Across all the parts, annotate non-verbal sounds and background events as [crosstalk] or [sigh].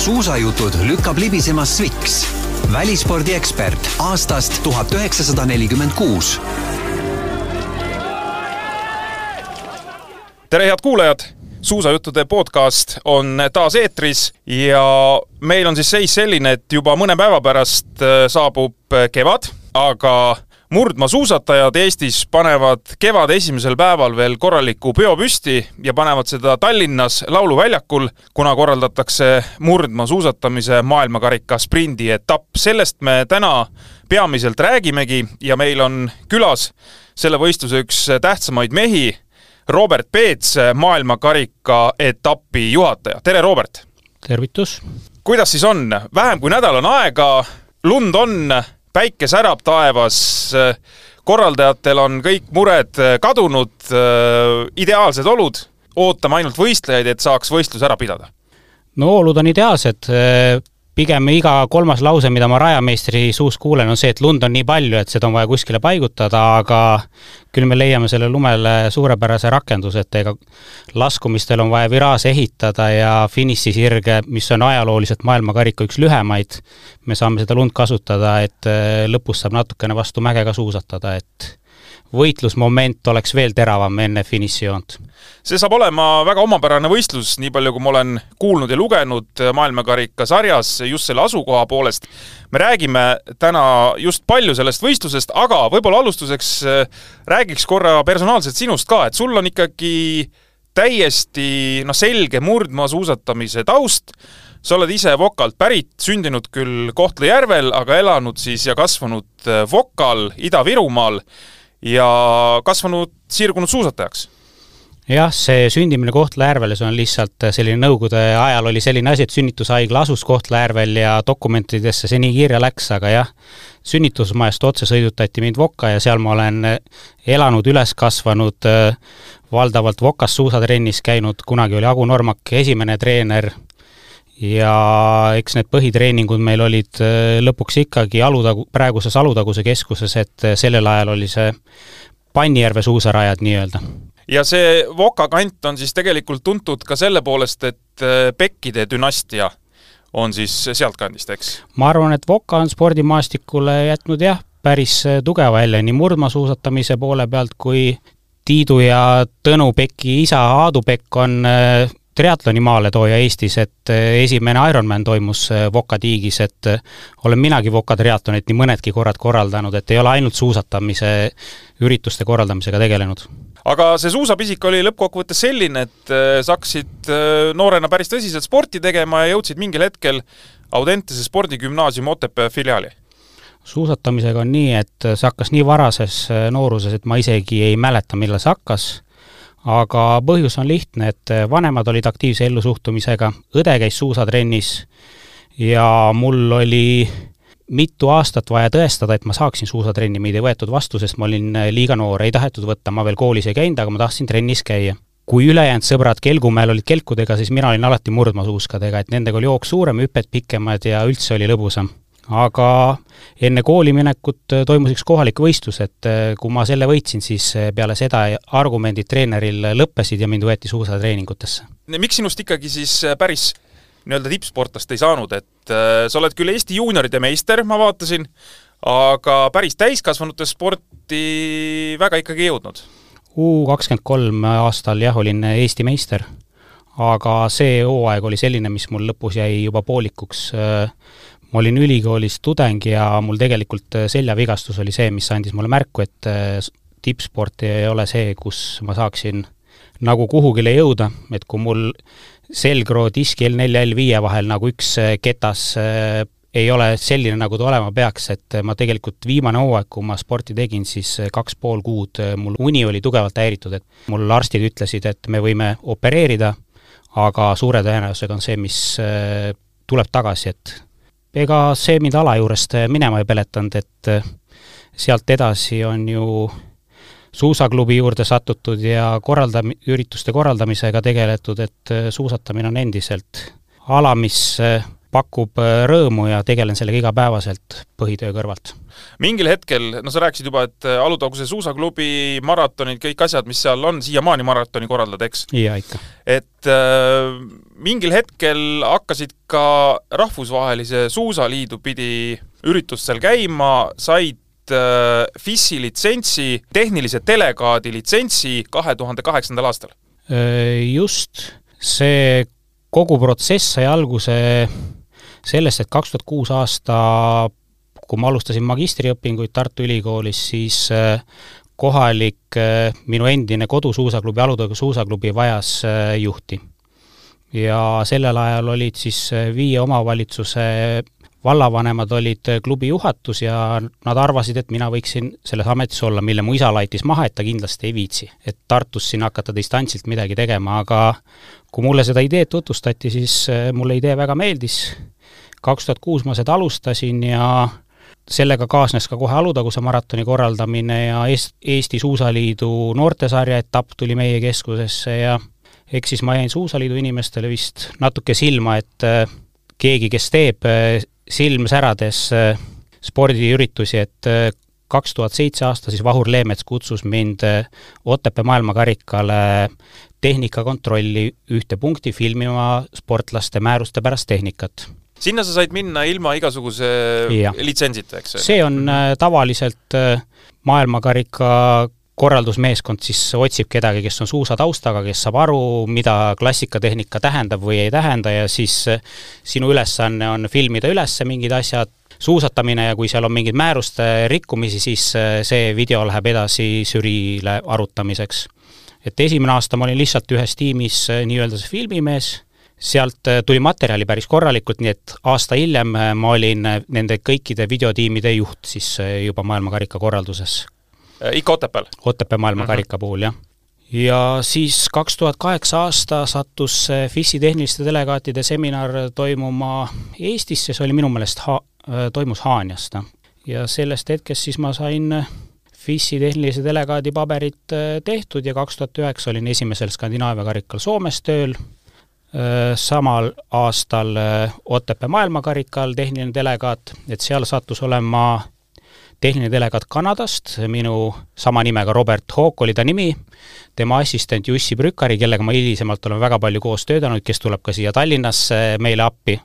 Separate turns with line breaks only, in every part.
suusajutud lükkab libisema Sviks, välispordiekspert aastast tuhat üheksasada nelikümmend kuus.
tere, head kuulajad! suusajuttude podcast on taas eetris ja meil on siis seis selline, et juba mõne päeva pärast äh, saabub kevad, aga murdmaasuusatajad Eestis panevad kevade esimesel päeval veel korraliku peo püsti ja panevad seda Tallinnas Lauluväljakul, kuna korraldatakse murdmaasuusatamise maailmakarika sprindietapp. sellest me täna peamiselt räägimegi ja meil on külas selle võistluse üks tähtsamaid mehi, Robert Peets, maailmakarika etapi juhataja. tere, Robert!
tervitus!
kuidas siis on? vähem kui nädal on aega, lund on päike särab taevas, korraldajatel on kõik mured kadunud, ideaalsed olud, ootame ainult võistlejaid, et saaks võistlus ära pidada.
no olud on ideaalsed, pigem iga kolmas lause, mida ma rajameistri suust kuulen, on see, et lund on nii palju, et seda on vaja kuskile paigutada, aga küll me leiame sellele lumele suurepärase rakenduse, et ega laskumistel on vaja viraaže ehitada ja finišisirge, mis on ajalooliselt maailmakarika üks lühemaid, me saame seda lund kasutada, et äh, lõpus saab natukene vastu mäge ka suusatada, et võitlusmoment oleks veel teravam enne finišijoont.
see saab olema väga omapärane võistlus, nii palju kui ma olen kuulnud ja lugenud maailmakarika sarjas just selle asukoha poolest. me räägime täna just palju sellest võistlusest, aga võib-olla alustuseks äh, räägiks korra personaalselt sinust ka, et sul on ikkagi täiesti noh, selge murdmaasuusatamise taust, sa oled ise Vokalt pärit, sündinud küll Kohtla-Järvel, aga elanud siis ja kasvanud äh, Vokal Ida-Virumaal ja kasvanud, siirgunud suusatajaks.
Jah, see sündimine Kohtla-Järveles on lihtsalt selline nõukogude ajal oli selline asi, et sünnitushaigla asus Kohtla-Järvel ja dokumentidesse see nii kirja läks, aga jah, sünnitusmajast otse sõidutati mind Vokka ja seal ma olen elanud, üles kasvanud, valdavalt Vokas suusatrennis käinud, kunagi oli Agu Normak esimene treener ja eks need põhitreeningud meil olid äh, lõpuks ikkagi Alutagu, praeguses Alutaguse keskuses, et äh, sellel ajal oli see Pannijärve suusarajad nii-öelda.
ja see Voka kant on siis tegelikult tuntud ka selle poolest, et äh, Pekkide dünastia on siis sealtkandist, eks?
ma arvan, et Voka on spordimaastikule jätnud jah, päris tugeva jälje nii murdmaasuusatamise poole pealt kui Tiidu ja Tõnu Peki isa Aadu Pekk on triatloni maaletooja Eestis, et eh, esimene Ironman toimus Voka eh, tiigis, et eh, olen minagi Voka triatlonit nii mõnedki korrad korraldanud, et ei ole ainult suusatamise ürituste korraldamisega tegelenud
aga see suusapisik oli lõppkokkuvõttes selline, et sa hakkasid noorena päris tõsiselt sporti tegema ja jõudsid mingil hetkel Audentese spordigümnaasiumi Otepää filiaali?
suusatamisega on nii, et see hakkas nii varases nooruses, et ma isegi ei mäleta, millal see hakkas aga põhjus on lihtne, et vanemad olid aktiivse ellusuhtumisega, õde käis suusatrennis ja mul oli mitu aastat vaja tõestada, et ma saaksin suusatrenni, meid ei võetud vastu, sest ma olin liiga noor, ei tahetud võtta, ma veel koolis ei käinud, aga ma tahtsin trennis käia. kui ülejäänud sõbrad Kelgumäel olid kelkudega, siis mina olin alati murdmaasuuskadega, et nendega oli hoog suurem, hüpped pikemad ja üldse oli lõbusam aga enne kooli minekut äh, toimus üks kohalik võistlus, et äh, kui ma selle võitsin, siis äh, peale seda argumendid treeneril lõppesid ja mind võeti suusatreeningutesse.
miks sinust ikkagi siis päris nii-öelda tippsportlast ei saanud, et sa oled küll Eesti juunioride meister, ma vaatasin, aga päris täiskasvanute sporti väga ikkagi ei jõudnud?
U kakskümmend kolm aastal jah, olin Eesti meister, aga see hooaeg oli selline, mis mul lõpus jäi juba poolikuks ma olin ülikoolis tudeng ja mul tegelikult äh, seljavigastus oli see, mis andis mulle märku, et äh, tippsport ei ole see, kus ma saaksin nagu kuhugile jõuda, et kui mul selgroo diski L4 ja L5 vahel nagu üks äh, ketas ei ole selline, nagu ta olema peaks, et ma tegelikult viimane hooaeg, kui ma sporti tegin, siis kaks pool kuud mul uni oli tugevalt häiritud, et mul arstid ütlesid, et me võime opereerida, aga suure tõenäosusega on see, mis tuleb tagasi, et ega see mind ala juurest minema ei peletanud, et eh, sealt edasi on ju suusaklubi juurde satutud ja korralda-, ürituste korraldamisega tegeletud, et eh, suusatamine on endiselt ala, mis pakub rõõmu ja tegelen sellega igapäevaselt põhitöö kõrvalt
mingil hetkel, no sa rääkisid juba, et Alutaguse suusaklubi maratonid, kõik asjad, mis seal on, siiamaani maratoni korraldad, eks?
jaa, ikka.
et äh, mingil hetkel hakkasid ka Rahvusvahelise Suusaliidu pidi üritustel käima, said äh, FIS-i litsentsi, tehnilise delegaadi litsentsi kahe tuhande kaheksandal aastal.
Äh, just, see kogu protsess sai alguse sellest, et kaks tuhat kuus aasta kui ma alustasin magistriõpinguid Tartu Ülikoolis, siis äh, kohalik äh, minu endine kodusuusaklubi, Alutõugu suusaklubi vajas äh, juhti. ja sellel ajal olid siis viie omavalitsuse vallavanemad olid klubi juhatus ja nad arvasid, et mina võiksin selles ametis olla, mille mu isa laitis maha, et ta kindlasti ei viitsi. et Tartus siin hakata distantsilt midagi tegema, aga kui mulle seda ideed tutvustati, siis mulle idee väga meeldis, kaks tuhat kuus ma seda alustasin ja sellega kaasnes ka kohe Alutaguse maratoni korraldamine ja Eest-, Eesti Suusaliidu noortesarja etapp tuli meie keskusesse ja eks siis ma jäin Suusaliidu inimestele vist natuke silma, et äh, keegi, kes teeb äh, silm särades äh, spordiüritusi, et kaks tuhat seitse aasta siis Vahur Leemets kutsus mind Otepää maailmakarikale tehnikakontrolli ühte punkti filmima sportlaste määruste pärast tehnikat
sinna sa said minna ilma igasuguse ja. litsentsita, eks?
see on äh, tavaliselt äh, maailmakarika korraldusmeeskond siis otsib kedagi, kes on suusataustaga, kes saab aru, mida klassikatehnika tähendab või ei tähenda ja siis äh, sinu ülesanne on filmida üles mingid asjad, suusatamine ja kui seal on mingeid määruste rikkumisi, siis see video läheb edasi žüriile arutamiseks. et esimene aasta ma olin lihtsalt ühes tiimis nii-öelda see filmimees sealt äh, tuli materjali päris korralikult, nii et aasta hiljem äh, ma olin äh, nende kõikide videotiimide juht siis juba maailmakarika korralduses.
ikka Otepääl?
Otepää maailmakarika mhm. -huh. puhul, jah. ja siis kaks tuhat kaheksa aasta sattus FIS-i tehniliste delegaatide seminar toimuma Eestisse, see oli minu meelest ha-, toimus Haanjas, noh. ja sellest hetkest siis ma sain FIS-i tehnilise delegaadi paberid tehtud ja kaks tuhat üheksa olin esimesel Skandinaavia karikal Soomes tööl samal aastal äh, Otepää maailmakarikal tehniline delegaat, et seal sattus olema tehniline delegaat Kanadast, minu sama nimega Robert Hawk oli ta nimi, tema assistent Jussi Brükari, kellega ma hilisemalt olen väga palju koos töötanud, kes tuleb ka siia Tallinnasse meile appi.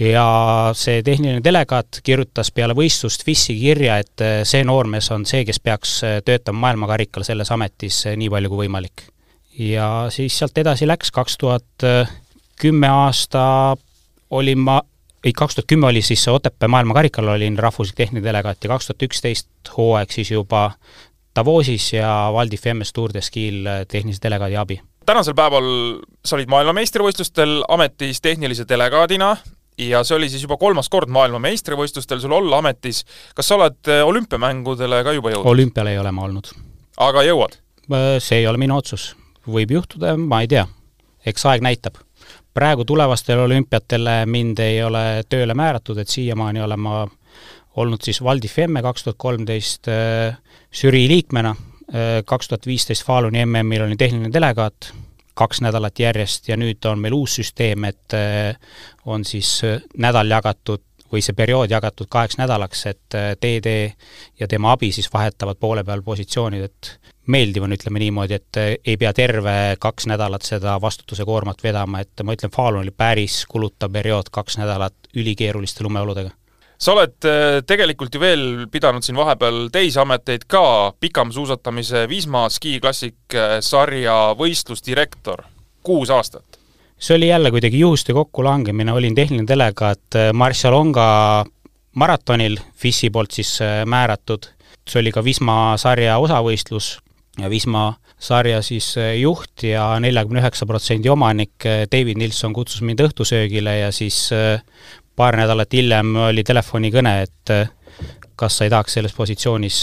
ja see tehniline delegaat kirjutas peale võistlust FIS-i kirja, et äh, see noormees on see, kes peaks töötama maailmakarikal selles ametis nii palju kui võimalik ja siis sealt edasi läks, kaks tuhat kümme aasta olin ma, ei, kaks tuhat kümme oli siis Otepää maailmakarikal olin rahvuslik tehniline delegaat ja kaks tuhat üksteist hooaeg siis juba Davosis ja Val di Femmes Tour de Ski'l tehnilise delegaadi abi.
tänasel päeval sa olid maailmameistrivõistlustel ametis tehnilise delegaadina ja see oli siis juba kolmas kord maailmameistrivõistlustel sul olla ametis. kas sa oled olümpiamängudele ka juba jõudnud?
olümpial ei ole ma olnud.
aga jõuad?
see ei ole minu otsus. Võib juhtuda, ma ei tea. eks aeg näitab praegu tulevastele olümpiatele mind ei ole tööle määratud, et siiamaani olen ma olnud siis Valdi Femme kaks tuhat kolmteist äh, žürii liikmena, äh, kaks tuhat viisteist Faluni MM-il olin tehniline delegaat, kaks nädalat järjest ja nüüd on meil uus süsteem, et äh, on siis nädal jagatud või see periood jagatud kaheks nädalaks, et TD ja tema abi siis vahetavad poole peal positsioonid, et meeldiv on, ütleme niimoodi, et eh, ei pea terve kaks nädalat seda vastutuse koormat vedama, et ma ütlen, Falun oli päris kulutav periood, kaks nädalat ülikeeruliste lumeoludega.
sa oled eh, tegelikult ju veel pidanud siin vahepeal teisi ameteid ka, pikamsuusatamise Wisma Ski Classic eh, sarja võistlusdirektor, kuus aastat.
see oli jälle kuidagi juhuste kokkulangemine, olin tehniline delegaat Marcialonga maratonil, FIS-i poolt siis määratud, see oli ka Wisma sarja osavõistlus ja Wisma sarja siis eh, juht ja neljakümne üheksa protsendi omanik eh, David Nilsson kutsus mind õhtusöögile ja siis eh, paar nädalat hiljem oli telefonikõne, et kas sa ei tahaks selles positsioonis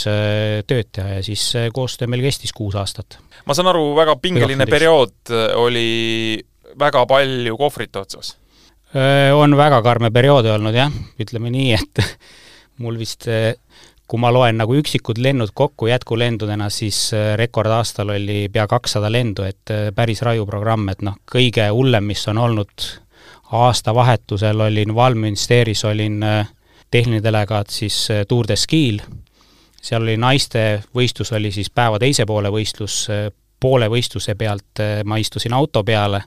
tööd teha ja siis koostöö meil kestis kuus aastat.
ma saan aru, väga pingeline periood oli väga palju kohvrit otsas?
On väga karme periood olnud jah, ütleme nii, et [laughs] mul vist kui ma loen nagu üksikud lennud kokku jätkulendudena, siis äh, rekordaastal oli pea kakssada lendu, et äh, päris raju programm, et noh, kõige hullem, mis on olnud aastavahetusel olin Valminsteris, olin tehniline delegaat siis Tour de Ski'l, seal oli naiste võistlus, oli siis päeva teise poole võistlus, poole võistluse pealt ma istusin auto peale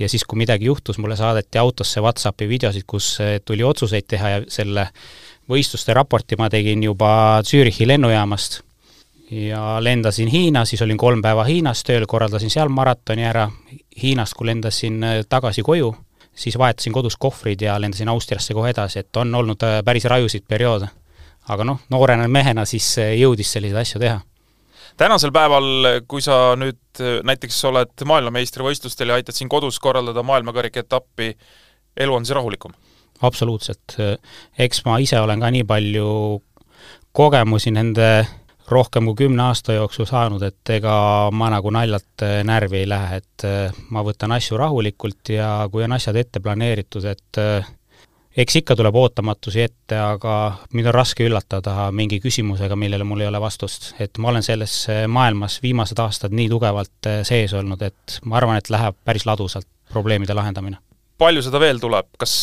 ja siis, kui midagi juhtus, mulle saadeti autosse Whatsappi videosid, kus tuli otsuseid teha ja selle võistluste raporti ma tegin juba Zürichi lennujaamast ja lendasin Hiina, siis olin kolm päeva Hiinas tööl, korraldasin seal maratoni ära, Hiinast, kui lendasin tagasi koju, siis vahetasin kodus kohvrid ja lendasin Austriasse kohe edasi, et on olnud päris rajusid perioode. aga noh, noorena mehena siis jõudis selliseid asju teha
tänasel päeval, kui sa nüüd näiteks oled maailmameistrivõistlustel ja aitad siin kodus korraldada maailmakarika etappi, elu on siis rahulikum?
Absoluutselt. eks ma ise olen ka nii palju kogemusi nende rohkem kui kümne aasta jooksul saanud, et ega ma nagu naljalt närvi ei lähe, et ma võtan asju rahulikult ja kui on asjad ette planeeritud, et eks ikka tuleb ootamatusi ette, aga mind on raske üllatada mingi küsimusega, millele mul ei ole vastust. et ma olen selles maailmas viimased aastad nii tugevalt sees olnud, et ma arvan, et läheb päris ladusalt probleemide lahendamine.
Palju seda veel tuleb, kas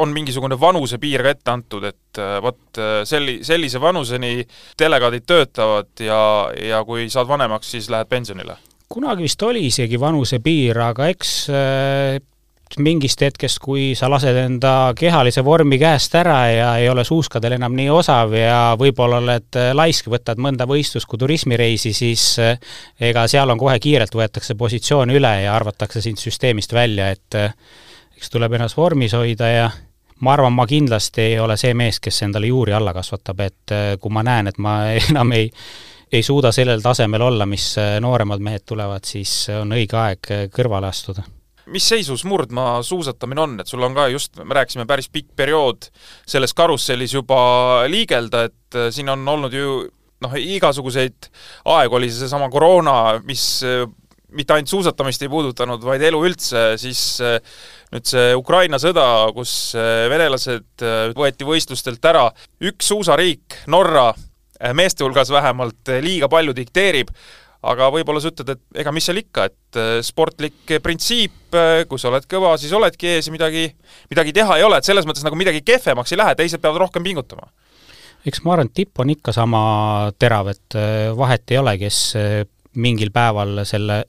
on mingisugune vanusepiir ka ette antud, et vot selli-, sellise vanuseni delegaadid töötavad ja, ja kui saad vanemaks, siis lähed pensionile?
kunagi vist oli isegi vanusepiir, aga eks mingist hetkest, kui sa lased enda kehalise vormi käest ära ja ei ole suuskadel enam nii osav ja võib-olla oled laisk, võtad mõnda võistlust kui turismireisi, siis ega seal on kohe kiirelt, võetakse positsioon üle ja arvatakse sind süsteemist välja, et eks tuleb ennast vormis hoida ja ma arvan, ma kindlasti ei ole see mees, kes endale juuri alla kasvatab, et eh, kui ma näen, et ma [laughs] enam ei ei suuda sellel tasemel olla, mis nooremad mehed tulevad, siis on õige aeg kõrvale astuda.
Mis seisus murdmaa suusatamine on, et sul on ka just, me rääkisime, päris pikk periood selles karussellis juba liigelda, et äh, siin on olnud ju noh, igasuguseid aegu, oli see seesama koroona, mis äh, mitte ainult suusatamist ei puudutanud, vaid elu üldse, siis äh, nüüd see Ukraina sõda, kus venelased võeti võistlustelt ära, üks suusariik, Norra, meeste hulgas vähemalt, liiga palju dikteerib, aga võib-olla sa ütled, et ega mis seal ikka, et sportlik printsiip, kui sa oled kõva, siis oledki ees ja midagi, midagi teha ei ole, et selles mõttes nagu midagi kehvemaks ei lähe, teised peavad rohkem pingutama.
eks ma arvan, et tipp on ikka sama terav, et vahet ei ole, kes mingil päeval selle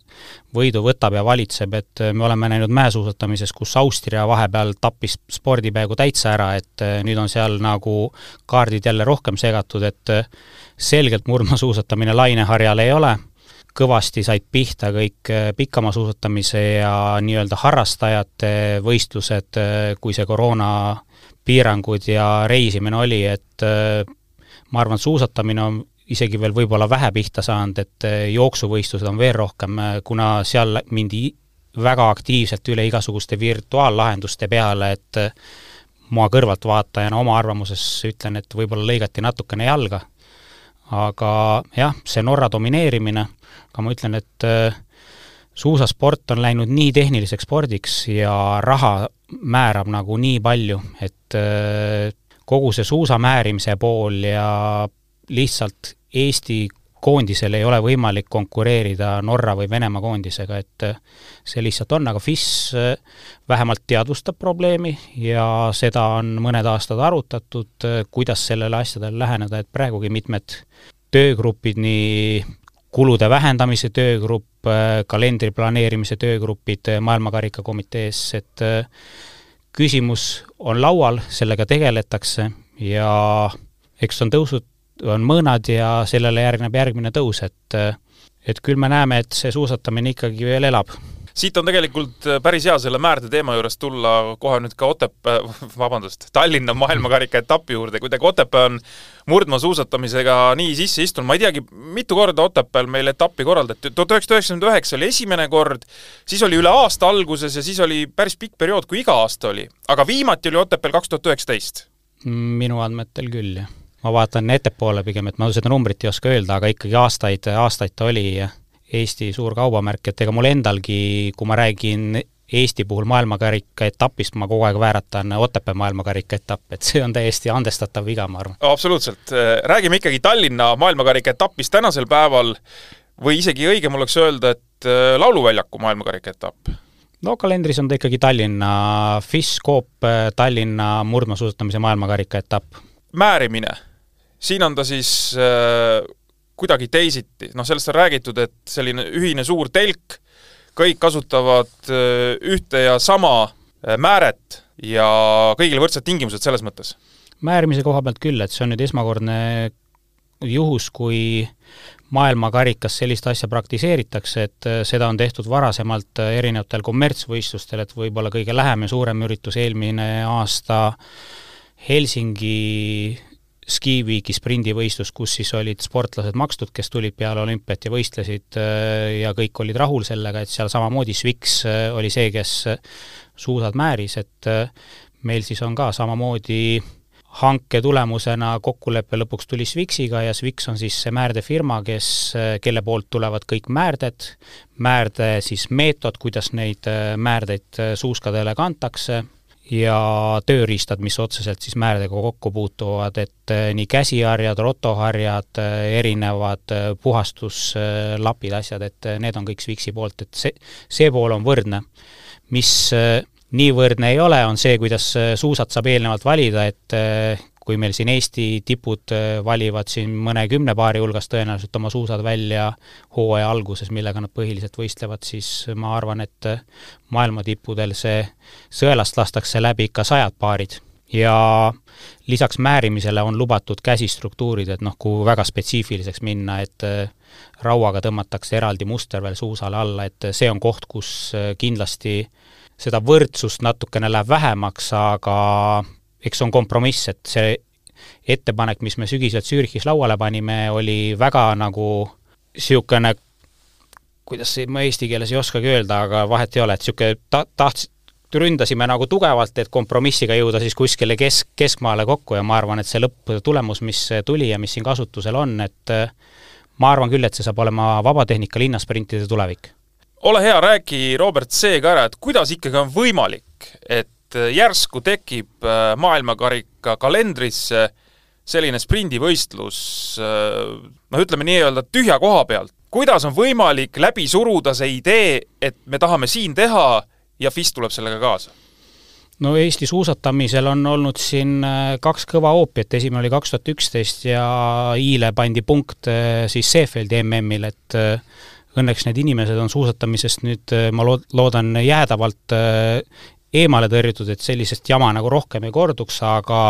võidu võtab ja valitseb, et me oleme näinud mäesuusatamises, kus Austria vahepeal tappis spordi peaaegu täitsa ära, et nüüd on seal nagu kaardid jälle rohkem segatud, et selgelt murdmaasuusatamine laineharjal ei ole. Kõvasti said pihta kõik äh, pikamaasuusatamise ja nii-öelda harrastajate võistlused, äh, kui see koroona piirangud ja reisimine oli, et äh, ma arvan, et suusatamine on isegi veel võib-olla vähe pihta saanud, et jooksuvõistlused on veel rohkem, kuna seal mindi väga aktiivselt üle igasuguste virtuaallahenduste peale, et ma kõrvaltvaatajana oma arvamuses ütlen, et võib-olla lõigati natukene jalga, aga jah, see Norra domineerimine aga ma ütlen, et suusasport on läinud nii tehniliseks spordiks ja raha määrab nagu nii palju, et kogu see suusa määrimise pool ja lihtsalt Eesti koondisel ei ole võimalik konkureerida Norra või Venemaa koondisega, et äh, see lihtsalt on, aga FIS vähemalt teadvustab probleemi ja seda on mõned aastad arutatud, kuidas sellele asjadele läheneda, et praegugi mitmed töögrupid nii kulude vähendamise töögrupp, äh, kalendri planeerimise töögrupid äh, Maailmakarikakomitees, et äh, küsimus on laual, sellega tegeletakse ja eks on tõusud, on mõõnad ja sellele järgneb järgmine tõus, et et küll me näeme, et see suusatamine ikkagi veel elab
siit on tegelikult äh, päris hea selle Määrde teema juures tulla kohe nüüd ka Otepää, [laughs] vabandust, Tallinna maailmakarika etapi juurde, kuidagi Otepää on murdmaasuusatamisega nii sisse istunud, ma ei teagi, mitu korda Otepääl meil etappi korraldati, tuhat üheksasada üheksakümmend üheksa oli esimene kord, siis oli üle aasta alguses ja siis oli päris pikk periood, kui iga aasta oli. aga viimati oli Otepääl kaks tuhat üheksateist.
minu andmetel küll, jah. Ma vaatan ettepoole pigem, et ma seda numbrit ei oska öelda, aga ikkagi aastaid, aastaid ta oli Eesti suur kaubamärk, et ega mul endalgi, kui ma räägin Eesti puhul maailmakarika etapist ma kogu aeg vääratan Otepää maailmakarika etapp, et see on täiesti andestatav viga, ma arvan.
absoluutselt, räägime ikkagi Tallinna maailmakarika etapist tänasel päeval või isegi õigem oleks öelda, et äh, Lauluväljaku maailmakarika etapp?
no kalendris on ta ikkagi Tallinna FIS Coop Tallinna murdmaasuusatamise maailmakarika etapp.
määrimine, siin on ta siis äh, kuidagi teisiti, noh sellest on räägitud, et selline ühine suur telk, kõik kasutavad äh, ühte ja sama äh, määret ja kõigil võrdsed tingimused selles mõttes?
määrimise koha pealt küll, et see on nüüd esmakordne juhus, kui maailmakarikas sellist asja praktiseeritakse, et äh, seda on tehtud varasemalt äh, erinevatel kommertsvõistlustel, et võib-olla kõige lähem ja suurem üritus eelmine aasta Helsingi skiviiki sprindivõistlus, kus siis olid sportlased makstud, kes tulid peale olümpiat ja võistlesid äh, ja kõik olid rahul sellega, et seal samamoodi Sviks oli see, kes suusad määris, et meil siis on ka samamoodi hanke tulemusena kokkulepe lõpuks tuli Svixiga ja Swix on siis see määrdefirma, kes, kelle poolt tulevad kõik määrded, määrde siis meetod, kuidas neid äh, määrdeid äh, suuskadele kantakse ja tööriistad, mis otseselt siis määrdega kokku puutuvad, et äh, nii käsiharjad, rotoharjad, erinevad puhastuslapid, asjad, et need on kõik Swixi poolt, et see, see pool on võrdne. mis nii võrdne ei ole, on see, kuidas suusat saab eelnevalt valida, et kui meil siin Eesti tipud äh, valivad siin mõne kümne paari hulgast tõenäoliselt oma suusad välja hooaja alguses, millega nad põhiliselt võistlevad, siis ma arvan, et maailma tippudel see sõelast lastakse läbi ikka sajad paarid. Ja lisaks määrimisele on lubatud käsistruktuurid, et noh, kuhu väga spetsiifiliseks minna, et rauaga tõmmatakse eraldi muster veel suusale alla, et see on koht, kus kindlasti seda võrdsust natukene läheb vähemaks, aga eks on kompromiss, et see ettepanek, mis me sügisel Zürichis lauale panime, oli väga nagu niisugune, kuidas see, ma eesti keeles ei oskagi öelda, aga vahet ei ole, et niisugune ta-, tahts-, ründasime nagu tugevalt, et kompromissiga jõuda siis kuskile kesk, keskmaale kokku ja ma arvan, et see lõpptulemus, mis tuli ja mis siin kasutusel on, et ma arvan küll, et see saab olema vabatehnika linnasprintide tulevik.
Ole hea, räägi Robert see ka ära, et kuidas ikkagi on võimalik, et äh, järsku tekib äh, maailmakarika kalendrisse selline sprindivõistlus äh, noh, ütleme nii-öelda tühja koha pealt. kuidas on võimalik läbi suruda see idee, et me tahame siin teha ja FIS tuleb sellega kaasa?
no Eesti suusatamisel on olnud siin kaks kõva hoopi, et esimene oli kaks tuhat üksteist ja i-le pandi punkt siis Seefeldi MM-il, et õnneks need inimesed on suusatamisest nüüd, ma lood-, loodan, jäädavalt eemale tõrjutud, et sellisest jama nagu rohkem ei korduks, aga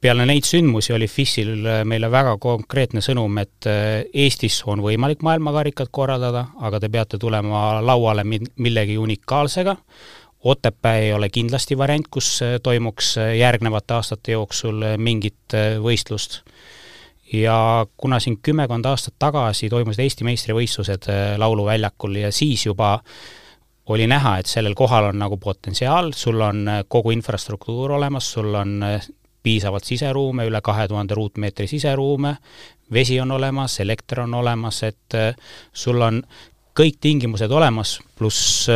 peale neid sündmusi oli FIS-il äh, meile väga konkreetne sõnum, et Eestis on võimalik maailmakarikat korraldada, aga te peate tulema lauale millegi unikaalsega, Otepää ei ole kindlasti variant, kus toimuks järgnevate aastate jooksul mingit võistlust. Ja kuna siin kümmekond aastat tagasi toimusid Eesti meistrivõistlused äh, Lauluväljakul ja siis juba oli näha, et sellel kohal on nagu potentsiaal, sul on äh, kogu infrastruktuur olemas, sul on äh, piisavalt siseruume, üle kahe tuhande ruutmeetri siseruume, vesi on olemas, elekter on olemas, et sul on kõik tingimused olemas, pluss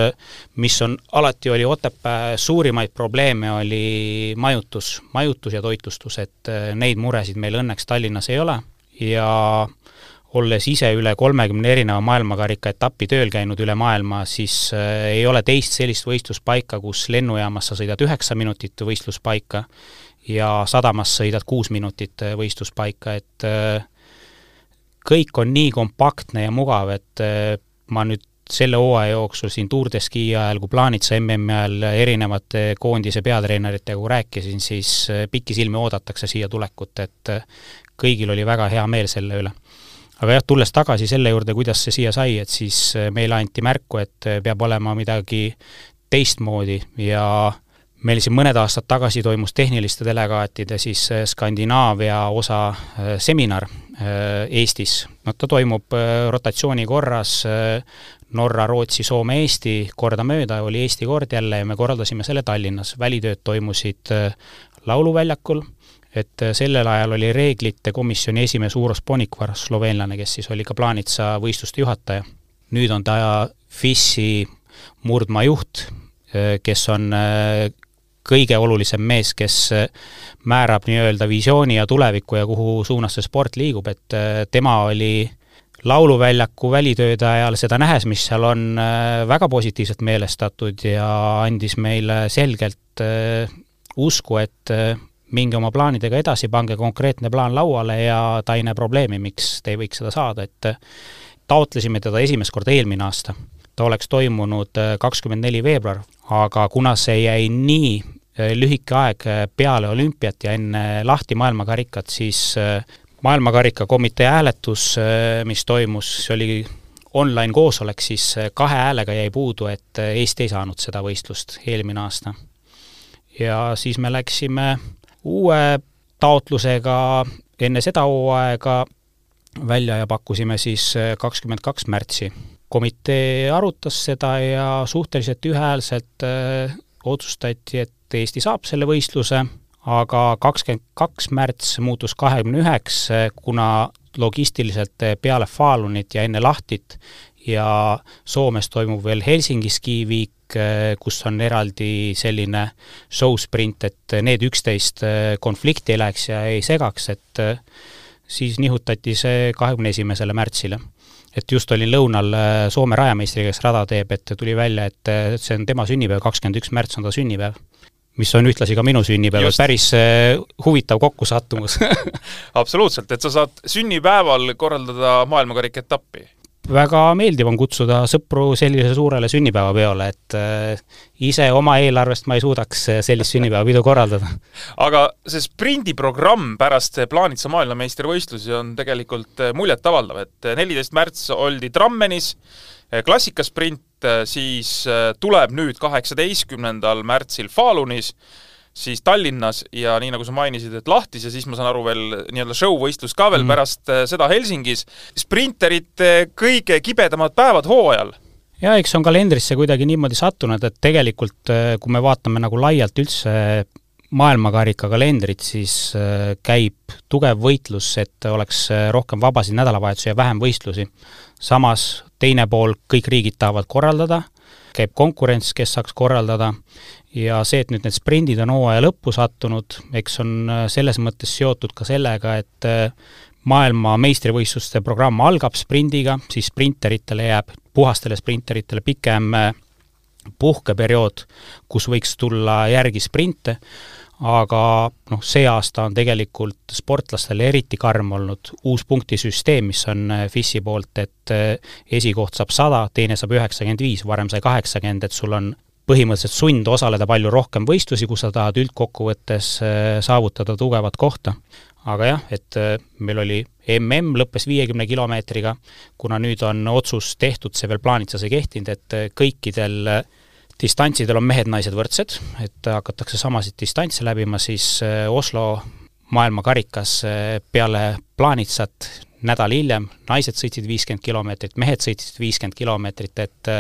mis on, alati oli Otepää suurimaid probleeme, oli majutus, majutus ja toitlustus, et äh, neid muresid meil õnneks Tallinnas ei ole. Ja olles ise üle kolmekümne erineva maailmakarika etapi tööl käinud üle maailma, siis äh, ei ole teist sellist võistluspaika, kus lennujaamas sa sõidad üheksa minutit võistluspaika ja sadamas sõidad kuus minutit äh, võistluspaika, et äh, kõik on nii kompaktne ja mugav, et ma nüüd selle hooaja jooksul siin Tour de Ski ajal, kui Plaanitsa MM-i ajal erinevate koondise peatreeneritega rääkisin, siis pikisilmi oodatakse siia tulekut, et kõigil oli väga hea meel selle üle. Aga jah, tulles tagasi selle juurde, kuidas see siia sai, et siis äh, meile anti märku, et peab olema midagi teistmoodi ja meil siin mõned aastad tagasi toimus tehniliste delegaatide siis Skandinaavia osa seminar Eestis. no ta toimub rotatsiooni korras Norra, Rootsi, Soome, Eesti kordamööda, oli Eesti kord jälle ja me korraldasime selle Tallinnas. välitööd toimusid äh, Lauluväljakul, et äh, sellel ajal oli reeglite komisjoni esimees Uros Ponikvar, sloveenlane, kes siis oli ka Plaanitsa võistluste juhataja. nüüd on ta FIS-i murdmaa juht, äh, kes on kõige olulisem mees, kes määrab nii-öelda visiooni ja tulevikku ja kuhu suunas see sport liigub, et tema oli lauluväljaku välitööde ajal seda nähes, mis seal on, väga positiivselt meelestatud ja andis meile selgelt usku, et minge oma plaanidega edasi, pange konkreetne plaan lauale ja ta ei näe probleemi, miks te ei võiks seda saada, et taotlesime teda esimest korda eelmine aasta. ta oleks toimunud kakskümmend neli veebruar, aga kuna see jäi nii äh, lühike aeg peale olümpiat ja enne lahti maailmakarikat, siis äh, maailmakarikakomitee hääletus, äh, mis toimus, see oli online koosolek, siis kahe häälega jäi puudu, et Eesti ei saanud seda võistlust eelmine aasta. ja siis me läksime uue taotlusega enne seda hooaega välja ja pakkusime siis äh, kakskümmend kaks märtsi. komitee arutas seda ja suhteliselt ühehäälselt äh, otsustati, et Eesti saab selle võistluse, aga kakskümmend kaks märts muutus kahekümne üheks, kuna logistiliselt peale Falunit ja enne Lahtit ja Soomes toimub veel Helsingi skiviik, äh, kus on eraldi selline show sprint, et need üksteist äh, konflikti ei läheks ja ei segaks, et äh, siis nihutati see kahekümne esimesele märtsile. et just olin lõunal Soome rajameistriga, kes rada teeb, et tuli välja, et see on tema sünnipäev, kakskümmend üks märts on ta sünnipäev. Mis on ühtlasi ka minu sünnipäev, päris huvitav kokkusattumus. [laughs]
Absoluutselt, et sa saad sünnipäeval korraldada maailmakarika etappi
väga meeldiv on kutsuda sõpru sellisele suurele sünnipäevapeole, et äh, ise oma eelarvest ma ei suudaks äh, sellist sünnipäevapidu [laughs] korraldada.
aga see sprindiprogramm pärast plaanitsa maailmameistrivõistlusi on tegelikult äh, muljetavaldav, et neliteist märts oldi Trammenis, klassikasprint, siis tuleb nüüd kaheksateistkümnendal märtsil Falunis siis Tallinnas ja nii, nagu sa mainisid, et lahtis ja siis ma saan aru veel nii-öelda show-võistlus ka veel mm. pärast äh, seda Helsingis. sprinterite kõige kibedamad päevad hooajal
jaa, eks on kalendrisse kuidagi niimoodi sattunud, et tegelikult äh, kui me vaatame nagu laialt üldse maailmakarika kalendrit, siis äh, käib tugev võitlus, et oleks rohkem vabasid nädalavahetusi ja vähem võistlusi. samas teine pool, kõik riigid tahavad korraldada, käib konkurents, kes saaks korraldada ja see, et nüüd need sprindid on hooaja lõppu sattunud, eks on äh, selles mõttes seotud ka sellega, et äh, maailma meistrivõistluste programm algab sprindiga, siis sprinteritele jääb, puhastele sprinteritele pikem äh, puhkeperiood, kus võiks tulla järgi sprinte, aga noh, see aasta on tegelikult sportlastele eriti karm olnud. Uus punktisüsteem, mis on FIS-i poolt, et esikoht saab sada, teine saab üheksakümmend viis, varem sai kaheksakümmend, et sul on põhimõtteliselt sund osaleda palju rohkem võistlusi, kui sa tahad üldkokkuvõttes äh, saavutada tugevat kohta. aga jah, et äh, meil oli mm lõppes viiekümne kilomeetriga, kuna nüüd on otsus tehtud, see veel plaanitsas ei kehtinud, et äh, kõikidel distantsidel on mehed-naised võrdsed, et hakatakse samasid distantse läbima, siis Oslo maailmakarikas peale plaanitsat nädal hiljem naised sõitsid viiskümmend kilomeetrit, mehed sõitsid viiskümmend kilomeetrit, et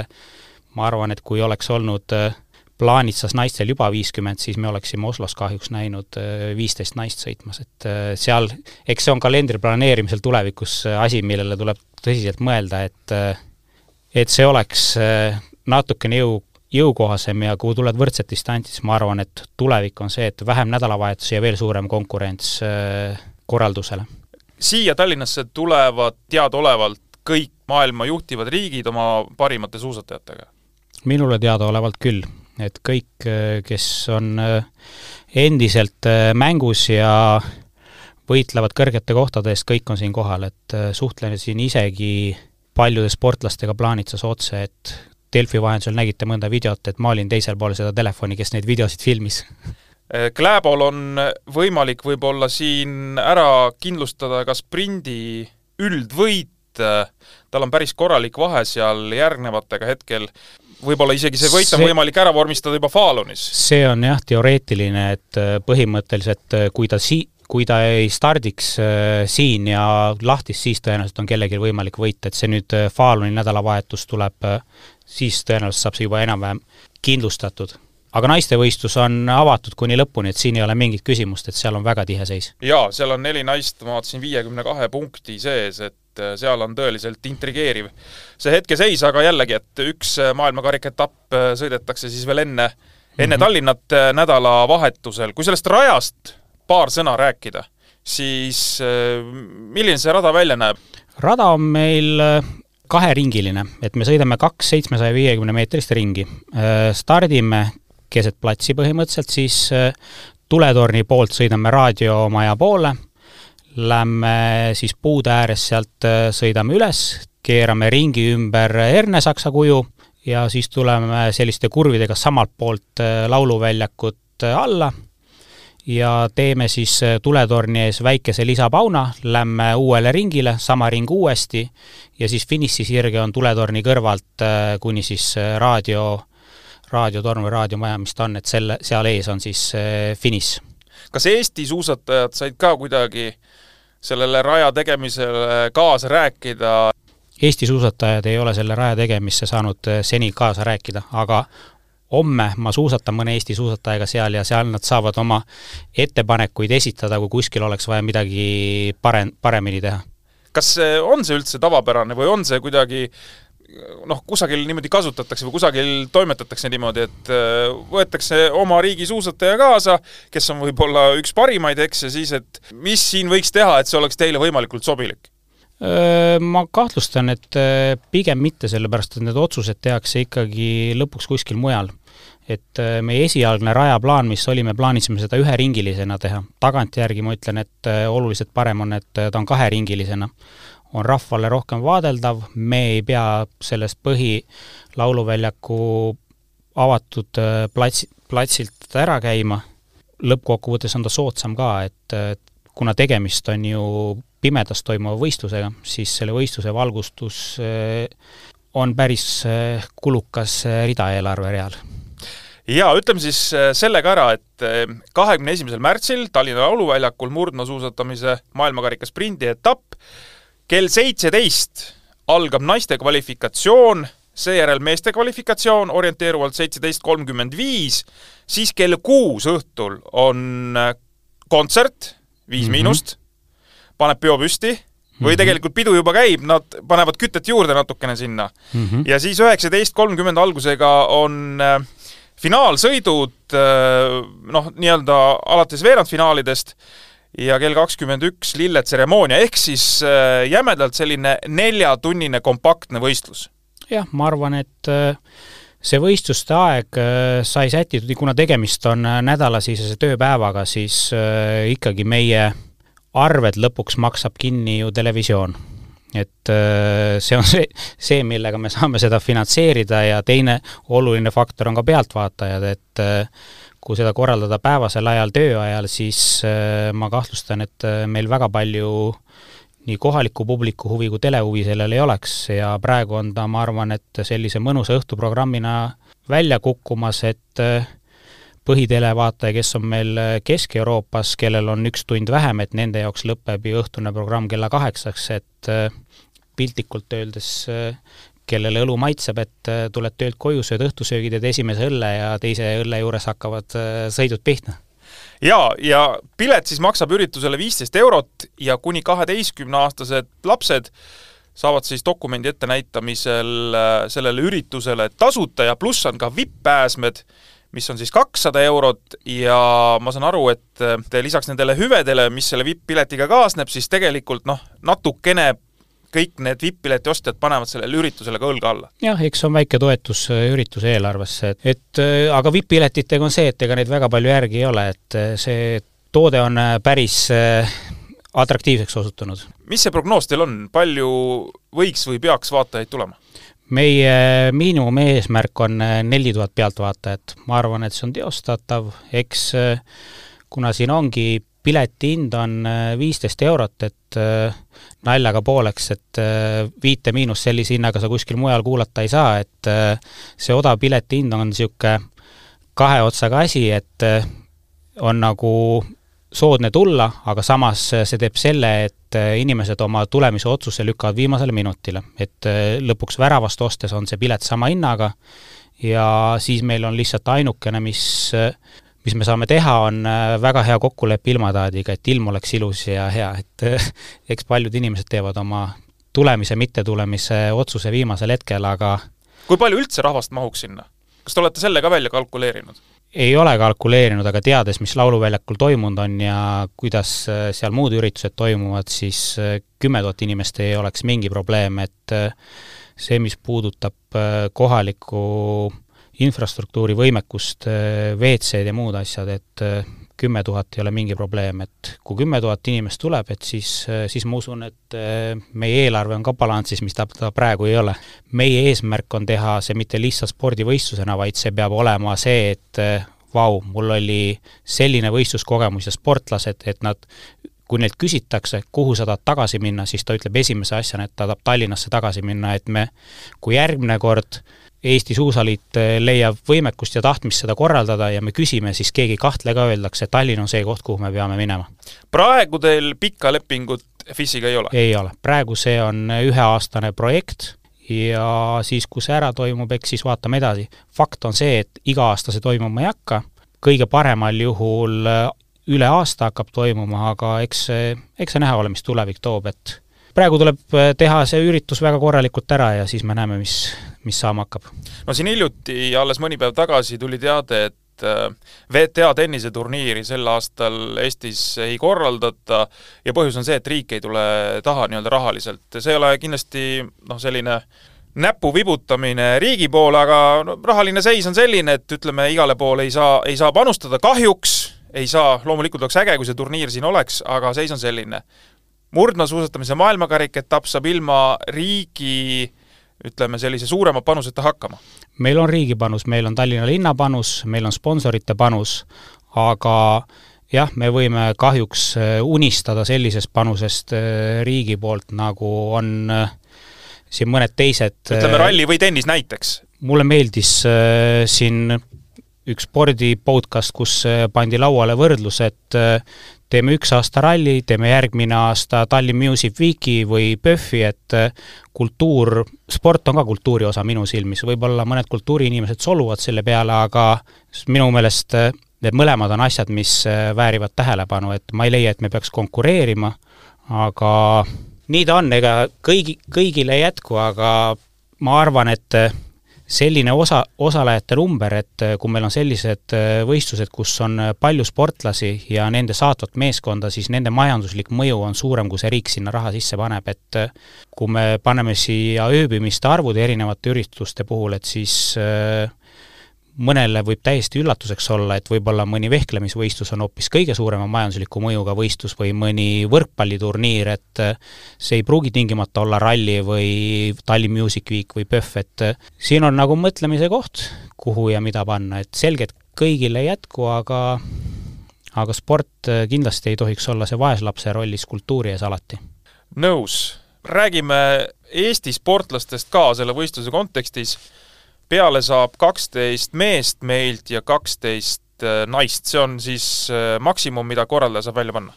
ma arvan, et kui oleks olnud äh, plaanitsas naistel juba viiskümmend, siis me oleksime Oslos kahjuks näinud äh, viisteist naist sõitmas, et äh, seal, eks see on kalendri planeerimisel tulevikus asi, millele tuleb tõsiselt mõelda, et et see oleks natukene jõu, jõukohasem ja kui tuled võrdset distantsi, siis ma arvan, et tulevik on see, et vähem nädalavahetusi ja veel suurem konkurents korraldusele.
siia Tallinnasse tulevad teadaolevalt kõik maailma juhtivad riigid oma parimate suusatajatega
minule teadaolevalt küll, et kõik, kes on äh, endiselt äh, mängus ja võitlevad kõrgete kohtade eest, kõik on siin kohal, et äh, suhtlesin isegi paljude sportlastega plaanitsas otse, et Delfi vahendusel nägite mõnda videot, et ma olin teisel pool seda telefoni, kes neid videosid filmis.
Kläbol on võimalik võib-olla siin ära kindlustada ka sprindi üldvõit, tal on päris korralik vahe seal järgnevatega hetkel võib-olla isegi see võit on see, võimalik ära vormistada juba Falunis.
see on jah, teoreetiline, et äh, põhimõtteliselt äh, kui ta si-, kui ta ei stardiks äh, siin ja lahtis, siis tõenäoliselt on kellelgi võimalik võita, et see nüüd Faluni nädalavahetus tuleb siis tõenäoliselt saab see juba enam-vähem kindlustatud aga naistevõistlus on avatud kuni lõpuni, et siin ei ole mingit küsimust, et seal on väga tihe seis.
jaa, seal on neli naist, ma vaatasin, viiekümne kahe punkti sees, et äh, seal on tõeliselt intrigeeriv see hetkeseis, aga jällegi, et üks äh, maailmakarika etapp äh, sõidetakse siis veel enne, enne mm -hmm. Tallinnat nädalavahetusel. kui sellest rajast paar sõna rääkida, siis milline see rada välja näeb?
rada on meil kaheringiline, et me sõidame kaks seitsmesaja viiekümne meetrist ringi. Stardime keset platsi põhimõtteliselt, siis tuletorni poolt sõidame raadiomaja poole, lähme siis puude ääres sealt, sõidame üles, keerame ringi ümber Ernesaksa kuju ja siis tuleme selliste kurvidega samalt poolt äh, lauluväljakut äh, alla ja teeme siis äh, tuletorni ees väikese lisapauna, lähme uuele ringile, sama ring uuesti ja siis finišisirge on tuletorni kõrvalt kuni siis raadio, raadiotorn või raadiomaja, mis ta on, et selle, seal ees on siis finiš.
kas Eesti suusatajad said ka kuidagi sellele raja tegemisele kaasa rääkida,
Eesti suusatajad ei ole selle raja tegemisse saanud äh, seni kaasa rääkida, aga homme ma suusatan mõne Eesti suusatajaga seal ja seal nad saavad oma ettepanekuid esitada, kui kuskil oleks vaja midagi parem, paremini teha.
kas on see üldse tavapärane või on see kuidagi noh, kusagil niimoodi kasutatakse või kusagil toimetatakse niimoodi, et äh, võetakse oma riigi suusataja kaasa, kes on võib-olla üks parimaid, eks, ja siis, et mis siin võiks teha, et see oleks teile võimalikult sobilik?
Ma kahtlustan, et pigem mitte, sellepärast et need otsused tehakse ikkagi lõpuks kuskil mujal. et meie esialgne rajaplaan, mis oli, me plaanisime seda üheringilisena teha, tagantjärgi ma ütlen, et oluliselt parem on, et ta on kaheringilisena. On rahvale rohkem vaadeldav, me ei pea sellest põhilauluväljaku avatud plats, platsilt ära käima, lõppkokkuvõttes on ta soodsam ka, et kuna tegemist on ju pimedas toimuva võistlusega, siis selle võistluse valgustus eh, on päris eh, kulukas rida eelarvereal
jaa, ütleme siis selle ka ära, et kahekümne esimesel märtsil Tallinna Lauluväljakul murdmaasuusatamise maailmakarika sprindi etapp, kell seitseteist algab naiste kvalifikatsioon, seejärel meeste kvalifikatsioon orienteeruvalt seitseteist kolmkümmend viis, siis kell kuus õhtul on kontsert, Viis mm -hmm. Miinust, paneb peo püsti või -hmm. tegelikult pidu juba käib, nad panevad kütet juurde natukene sinna mm. -hmm. ja siis üheksateist kolmkümmend algusega on äh, finaalsõidud äh, noh, nii-öelda alates veerandfinaalidest ja kell kakskümmend üks lilletseremoonia, ehk siis äh, jämedalt selline neljatunnine kompaktne võistlus.
jah, ma arvan, et äh, see võistluste aeg äh, sai sätitud, kuna tegemist on nädalasisese tööpäevaga, siis ikkagi meie arved lõpuks maksab kinni ju televisioon. et see on [laughs] see, see, millega me saame seda finantseerida ja teine oluline faktor on ka pealtvaatajad, et kui seda korraldada päevasel ajal, tööajal, siis ma kahtlustan, et meil väga palju nii kohaliku publiku huvi kui telehuvi sellel ei oleks ja praegu on ta, ma arvan, et sellise mõnusa õhtuprogrammina välja kukkumas, et äh, põhitelevaataja, kes on meil äh, Kesk-Euroopas, kellel on üks tund vähem, et nende jaoks lõpeb ju õhtune programm kella kaheksaks, et äh, piltlikult öeldes kellele õlu maitseb, et tuled töölt koju, sööd õhtusöögi, teed esimese õlle ja teise õlle juures hakkavad sõidud pihta.
Jaa, ja pilet siis maksab üritusele viisteist eurot ja kuni kaheteistkümneaastased lapsed saavad siis dokumendi ettenäitamisel äh, sellele üritusele tasuta ja pluss on ka VIP-pääsmed, mis on siis kakssada eurot ja ma saan aru, et äh, lisaks nendele hüvedele, mis selle VIP-piletiga kaasneb, siis tegelikult noh, natukene kõik need VIP-pileti ostjad panevad sellele üritusele ka õlga alla.
jah, eks on väike toetus äh, ürituse eelarvesse, et, et äh, aga VIP-piletitega on see, et ega neid väga palju järgi ei ole, et äh, see toode on päris atraktiivseks osutunud.
mis see prognoos teil on, palju võiks või peaks vaatajaid tulema?
meie miinimumeesmärk on neli tuhat pealtvaatajat, ma arvan, et see on teostatav, eks kuna siin ongi pileti hind on viisteist eurot, et naljaga pooleks, et äh, Viite Miinust sellise hinnaga sa kuskil mujal kuulata ei saa, et see odav pileti hind on niisugune kahe otsaga asi, et on nagu soodne tulla, aga samas see teeb selle, et inimesed oma tulemise otsuse lükkavad viimasele minutile. et lõpuks väravast ostes on see pilet sama hinnaga ja siis meil on lihtsalt ainukene, mis mis me saame teha, on äh, väga hea kokkulepe ilmataadiga, et ilm oleks ilus ja hea, et äh, eks paljud inimesed teevad oma tulemise, mittetulemise otsuse viimasel hetkel, aga
kui palju üldse rahvast mahuks sinna? kas te olete selle ka välja kalkuleerinud?
ei ole kalkuleerinud, aga teades, mis Lauluväljakul toimunud on ja kuidas seal muud üritused toimuvad, siis kümme tuhat inimest ei oleks mingi probleem, et see, mis puudutab kohalikku infrastruktuuri võimekust, WC-d ja muud asjad, et kümme tuhat ei ole mingi probleem, et kui kümme tuhat inimest tuleb, et siis, siis ma usun, et meie eelarve on ka balansis, mis ta, ta praegu ei ole. meie eesmärk on teha see mitte lihtsalt spordivõistlusena, vaid see peab olema see, et vau, mul oli selline võistluskogemus ja sportlased, et nad kui neilt küsitakse, kuhu sa tahad tagasi minna, siis ta ütleb esimese asjana, et ta tahab Tallinnasse tagasi minna, et me, kui järgmine kord Eesti Suusaliit eh, leiab võimekust ja tahtmist seda korraldada ja me küsime, siis keegi ei kahtle ka, öeldakse, et Tallinn on see koht, kuhu me peame minema.
praegu teil pikka lepingut FIS-iga ei ole?
ei ole, praegu see on üheaastane projekt ja siis, kui see ära toimub, eks siis vaatame edasi. fakt on see, et iga aasta see toimuma ei hakka, kõige paremal juhul eh, üle aasta hakkab toimuma, aga eks eks see näha ole, mis tulevik toob, et praegu tuleb äh, teha see üritus väga korralikult ära ja siis me näeme, mis, mis saama hakkab.
no siin hiljuti, alles mõni päev tagasi tuli teade, et äh, VTA tenniseturniiri sel aastal Eestis ei korraldata ja põhjus on see, et riik ei tule taha nii-öelda rahaliselt. see ei ole kindlasti noh, selline näpu vibutamine riigi poole, aga no, rahaline seis on selline, et ütleme, igale poole ei saa, ei saa panustada, kahjuks ei saa, loomulikult oleks äge, kui see turniir siin oleks, aga seis on selline murdmaasuusatamise maailmakarikaetapp saab ilma riigi ütleme, sellise suurema panuseta hakkama?
meil on riigi panus, meil on Tallinna linna panus, meil on sponsorite panus, aga jah, me võime kahjuks äh, unistada sellisest panusest äh, riigi poolt, nagu on äh, siin mõned teised
ütleme ralli või tennis näiteks?
mulle meeldis siin üks spordi podcast, kus pandi lauale võrdlus, et teeme üks aasta ralli, teeme järgmine aasta Tallinn Music Weeki või PÖFFi, et äh, kultuur, sport on ka kultuuri osa minu silmis, võib-olla mõned kultuuriinimesed solvuvad selle peale, aga minu meelest need mõlemad on asjad, mis väärivad tähelepanu, et ma ei leia, et me peaks konkureerima, aga nii ta on, ega kõigi, kõigile ei jätku, aga ma arvan, et selline osa, osalejate number, et äh, kui meil on sellised äh, võistlused, kus on äh, palju sportlasi ja nende saatvat meeskonda, siis nende majanduslik mõju on suurem, kui see riik sinna raha sisse paneb, et kui me paneme siia ööbimiste arvud erinevate ürituste puhul, et siis äh, mõnele võib täiesti üllatuseks olla, et võib-olla mõni vehklemisvõistlus on hoopis kõige suurema majandusliku mõjuga võistlus või mõni võrkpalliturniir, et äh, see ei pruugi tingimata olla ralli või Tallinn Music Week või PÖFF, et äh, siin on nagu mõtlemise koht, kuhu ja mida panna, et selge, et kõigile ei jätku, aga aga sport äh, kindlasti ei tohiks olla see vaeslapse rollis kultuuri ees alati.
nõus. räägime Eesti sportlastest ka selle võistluse kontekstis peale saab kaksteist meest meilt ja kaksteist äh, naist, see on siis äh, maksimum, mida korraldaja saab välja panna?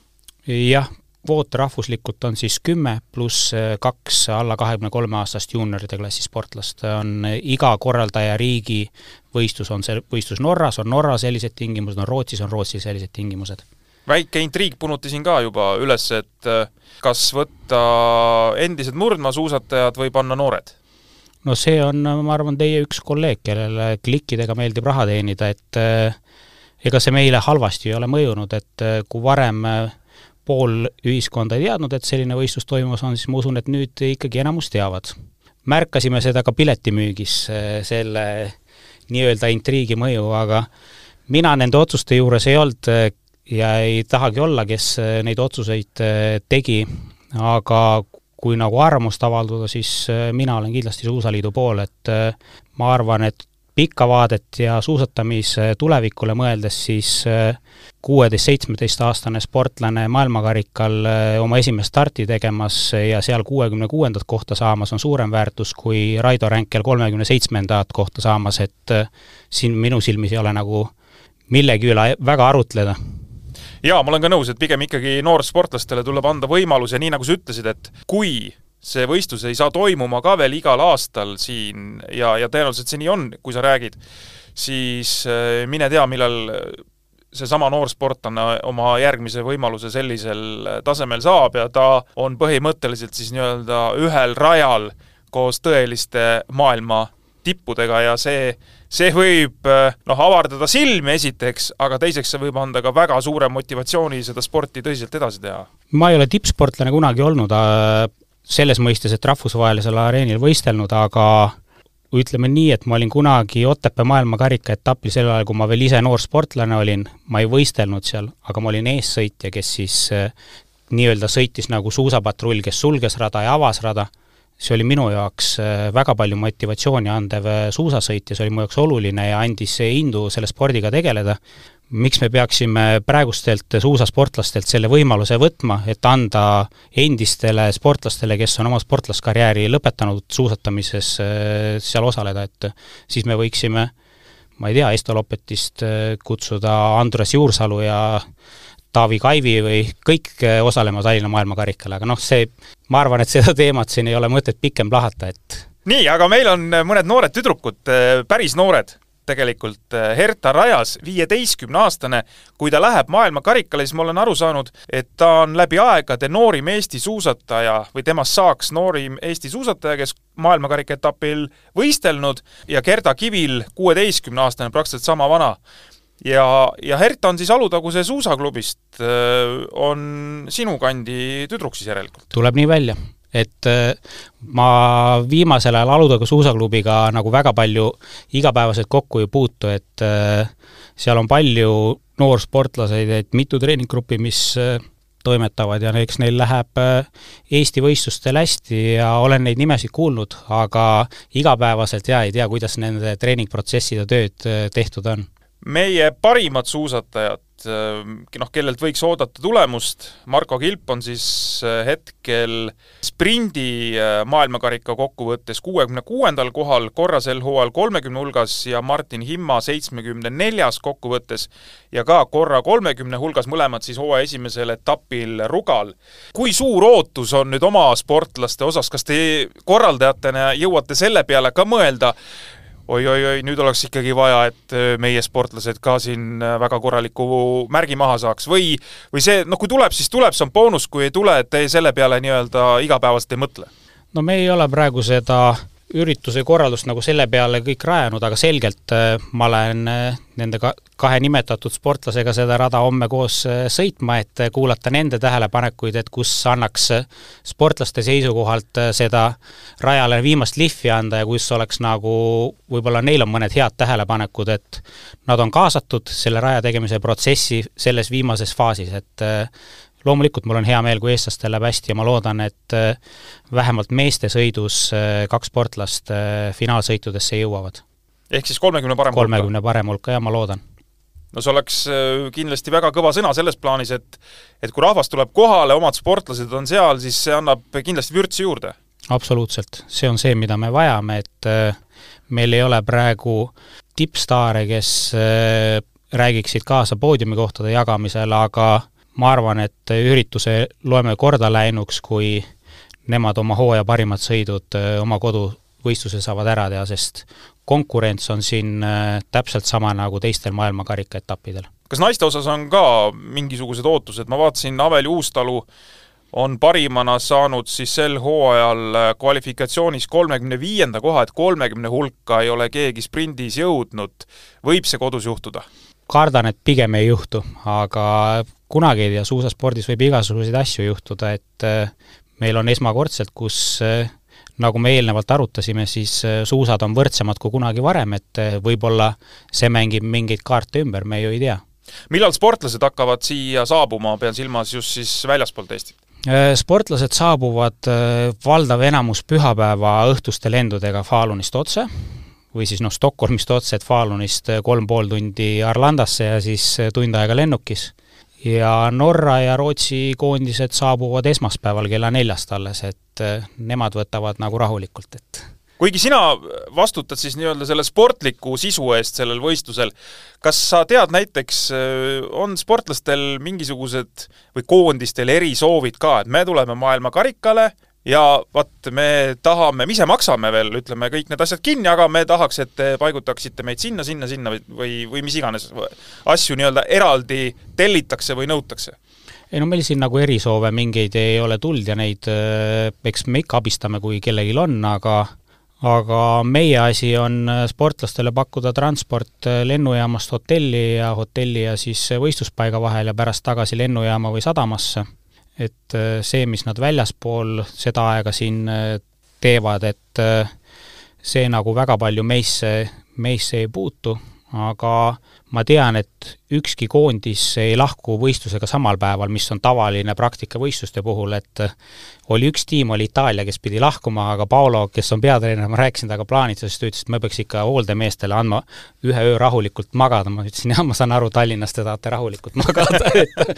jah, kvoot rahvuslikult on siis kümme pluss äh, kaks alla kahekümne kolme aastast juunioride klassi sportlast, on iga korraldaja riigi võistlus, on see võistlus Norras, on Norra sellised tingimused, on Rootsis, on Rootsi sellised tingimused
väike intriig punuti siin ka juba üles, et kas võtta endised murdmaasuusatajad või panna noored?
No see on, ma arvan, teie üks kolleeg, kellele klikkidega meeldib raha teenida, et eh, ega see meile halvasti ei ole mõjunud, et eh, kui varem eh, pool ühiskonda ei teadnud, et selline võistlus toimumas on, siis ma usun, et nüüd ikkagi enamus teavad. märkasime seda ka piletimüügis, selle nii-öelda intriigi mõju, aga mina nende otsuste juures ei olnud ja ei tahagi olla, kes neid otsuseid tegi, aga kui nagu arvamust avaldada, siis äh, mina olen kindlasti Suusaliidu pool, et äh, ma arvan, et pikka vaadet ja suusatamise tulevikule mõeldes, siis äh, kuueteist-seitsmeteistaastane sportlane maailmakarikal oma esimest starti tegemas ja seal kuuekümne kuuendat kohta saamas on suurem väärtus kui Raido Ränkel kolmekümne seitsmendat kohta saamas, et siin minu silmis ei ole nagu millegi üle väga arutleda
jaa, ma olen ka nõus, et pigem ikkagi noorsportlastele tuleb anda võimalus ja nii, nagu sa ütlesid, et kui see võistlus ei saa toimuma ka veel igal aastal siin ja, ja tõenäoliselt see nii on, kui sa räägid, siis äh, mine tea, millal seesama noorsportlane oma järgmise võimaluse sellisel tasemel saab ja ta on põhimõtteliselt siis nii-öelda ühel rajal koos tõeliste maailma tippudega ja see, see võib noh, avardada silmi esiteks, aga teiseks see võib anda ka väga suure motivatsiooni seda sporti tõsiselt edasi teha.
ma ei ole tippsportlane kunagi olnud äh, selles mõistes, et rahvusvahelisel areenil võistelnud, aga ütleme nii, et ma olin kunagi Otepää maailmakarika etapil sel ajal, kui ma veel ise noor sportlane olin, ma ei võistelnud seal, aga ma olin eessõitja, kes siis äh, nii-öelda sõitis nagu suusapatrull, kes sulges rada ja avas rada see oli minu jaoks äh, väga palju motivatsiooni andev äh, suusasõit ja see oli mu jaoks oluline ja andis indu selle spordiga tegeleda. miks me peaksime praegustelt suusasportlastelt selle võimaluse võtma, et anda endistele sportlastele, kes on oma sportlaskarjääri lõpetanud suusatamises, äh, seal osaleda, et siis me võiksime ma ei tea, Esto Lopetist kutsuda Andres Juursalu ja Taavi Kaivi või kõik osalema Tallinna maailmakarikal, aga noh, see, ma arvan, et seda teemat siin ei ole mõtet pikem lahata, et
nii, aga meil on eh, mõned noored tüdrukud, eh, päris noored tegelikult, Herta Rajas, viieteistkümneaastane, kui ta läheb maailmakarikale, siis ma olen aru saanud, et ta on läbi aegade noorim Eesti suusataja või temast saaks noorim Eesti suusataja, kes maailmakarika etapil võistelnud. Ja Gerda Kivil, kuueteistkümneaastane, praktiliselt sama vana ja, ja Herta on siis Alutaguse suusaklubist, on sinu kandi tüdruk siis järelikult?
tuleb nii välja, et ma viimasel ajal Alutaguse suusaklubiga nagu väga palju igapäevaselt kokku ei puutu, et seal on palju noorsportlaseid, et mitu treeninggruppi, mis toimetavad ja eks neil läheb Eesti võistlustel hästi ja olen neid nimesid kuulnud, aga igapäevaselt jaa, ei tea, kuidas nende treeningprotsessid ja tööd tehtud on
meie parimad suusatajad, äh, noh, kellelt võiks oodata tulemust, Marko Kilp on siis äh, hetkel sprindi äh, maailmakarika kokkuvõttes kuuekümne kuuendal kohal, korra sel hooajal kolmekümne hulgas ja Martin Himma seitsmekümne neljas kokkuvõttes ja ka korra kolmekümne hulgas, mõlemad siis hooaja esimesel etapil Rugal. kui suur ootus on nüüd oma sportlaste osas, kas te korraldajatena jõuate selle peale ka mõelda, oi-oi-oi, nüüd oleks ikkagi vaja, et äh, meie sportlased ka siin äh, väga korraliku märgi maha saaks või, või see, noh, kui tuleb, siis tuleb, see on boonus, kui ei tule, et te selle peale nii-öelda igapäevaselt ei mõtle?
no me ei ole praegu seda ürituse korraldust nagu selle peale kõik rajanud, aga selgelt äh, ma olen äh, nende ka kahe nimetatud sportlasega seda rada homme koos äh, sõitma, et kuulata nende tähelepanekuid, et kus annaks sportlaste seisukohalt seda rajale viimast lihvi anda ja kus oleks nagu, võib-olla neil on mõned head tähelepanekud, et nad on kaasatud selle raja tegemise protsessi selles viimases faasis, et loomulikult mul on hea meel, kui eestlastel läheb hästi ja ma loodan, et äh, vähemalt meeste sõidus äh, kaks sportlast äh, finaalsõitudesse jõuavad.
ehk siis kolmekümne parem
kolmekümne parem hulka, jah, ma loodan
no see oleks kindlasti väga kõva sõna selles plaanis, et et kui rahvas tuleb kohale, omad sportlased on seal, siis see annab kindlasti vürtsi juurde.
absoluutselt, see on see, mida me vajame, et meil ei ole praegu tippstaare, kes räägiksid kaasa poodiumikohtade jagamisel, aga ma arvan, et ürituse loeme korda läinuks, kui nemad oma hooaja parimad sõidud äh, oma koduvõistluse saavad ära teha, sest konkurents on siin äh, täpselt sama nagu teistel maailmakarika etappidel.
kas naiste osas on ka mingisugused ootused, ma vaatasin, Aveli Uustalu on parimana saanud siis sel hooajal äh, kvalifikatsioonis kolmekümne viienda koha, et kolmekümne hulka ei ole keegi sprindis jõudnud. võib see kodus juhtuda?
kardan, et pigem ei juhtu, aga kunagi ei tea, suusaspordis võib igasuguseid asju juhtuda, et äh, meil on esmakordselt, kus äh, nagu me eelnevalt arutasime, siis äh, suusad on võrdsemad kui kunagi varem, et võib-olla see mängib mingeid kaarte ümber, me ju ei tea.
millal sportlased hakkavad siia saabuma, pean silmas just siis väljaspoolt Eestit?
Sportlased saabuvad valdav enamus pühapäeva õhtuste lendudega Falunist otse, või siis noh, Stockholmist otse, et Falunist kolm pool tundi Arlandasse ja siis tund aega lennukis ja Norra ja Rootsi koondised saabuvad esmaspäeval kella neljast alles, et eh, nemad võtavad nagu rahulikult, et.
Kuigi sina vastutad siis nii-öelda selle sportliku sisu eest sellel võistlusel, kas sa tead näiteks, eh, on sportlastel mingisugused või koondistel erisoovid ka, et me tuleme maailmakarikale, ja vot, me tahame, me ise maksame veel, ütleme, kõik need asjad kinni, aga me tahaks, et te paigutaksite meid sinna, sinna, sinna või, või, mis iganes asju nii-öelda eraldi tellitakse või nõutakse?
ei no meil siin nagu erisoove mingeid ei ole tulnud ja neid, eks me ikka abistame, kui kellelgi on, aga aga meie asi on sportlastele pakkuda transport lennujaamast hotelli ja hotelli ja siis võistluspaiga vahel ja pärast tagasi lennujaama või sadamasse. Et see, mis nad väljaspool seda aega siin teevad, et see nagu väga palju meisse, meisse ei puutu, aga ma tean, et ükski koondis ei lahku võistlusega samal päeval, mis on tavaline praktika võistluste puhul, et oli üks tiim, oli Itaalia, kes pidi lahkuma, aga Paolo, kes on peatreener, ma rääkisin temaga plaanitsusest, ta ütles, et me peaks ikka hooldemeestele andma ühe öö rahulikult magada, ma ütlesin, jah, ma saan aru, Tallinnas te tahate rahulikult magada, [laughs] et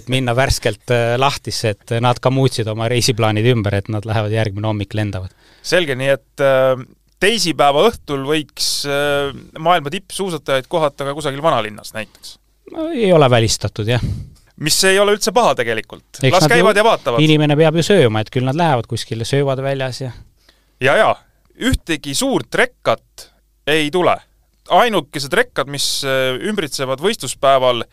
et minna värskelt äh, lahtisse, et nad ka muutsid oma reisiplaanid ümber, et nad lähevad järgmine hommik, lendavad.
selge, nii et äh teisipäeva õhtul võiks äh, maailma tippsuusatajaid kohata ka kusagil vanalinnas näiteks?
ei ole välistatud, jah.
mis ei ole üldse paha tegelikult, las käivad ju, ja vaatavad.
inimene peab ju sööma, et küll nad lähevad kuskile, söövad väljas ja
ja, ja ühtegi suurt rekkat ei tule. ainukesed rekkad, mis äh, ümbritsevad võistluspäeval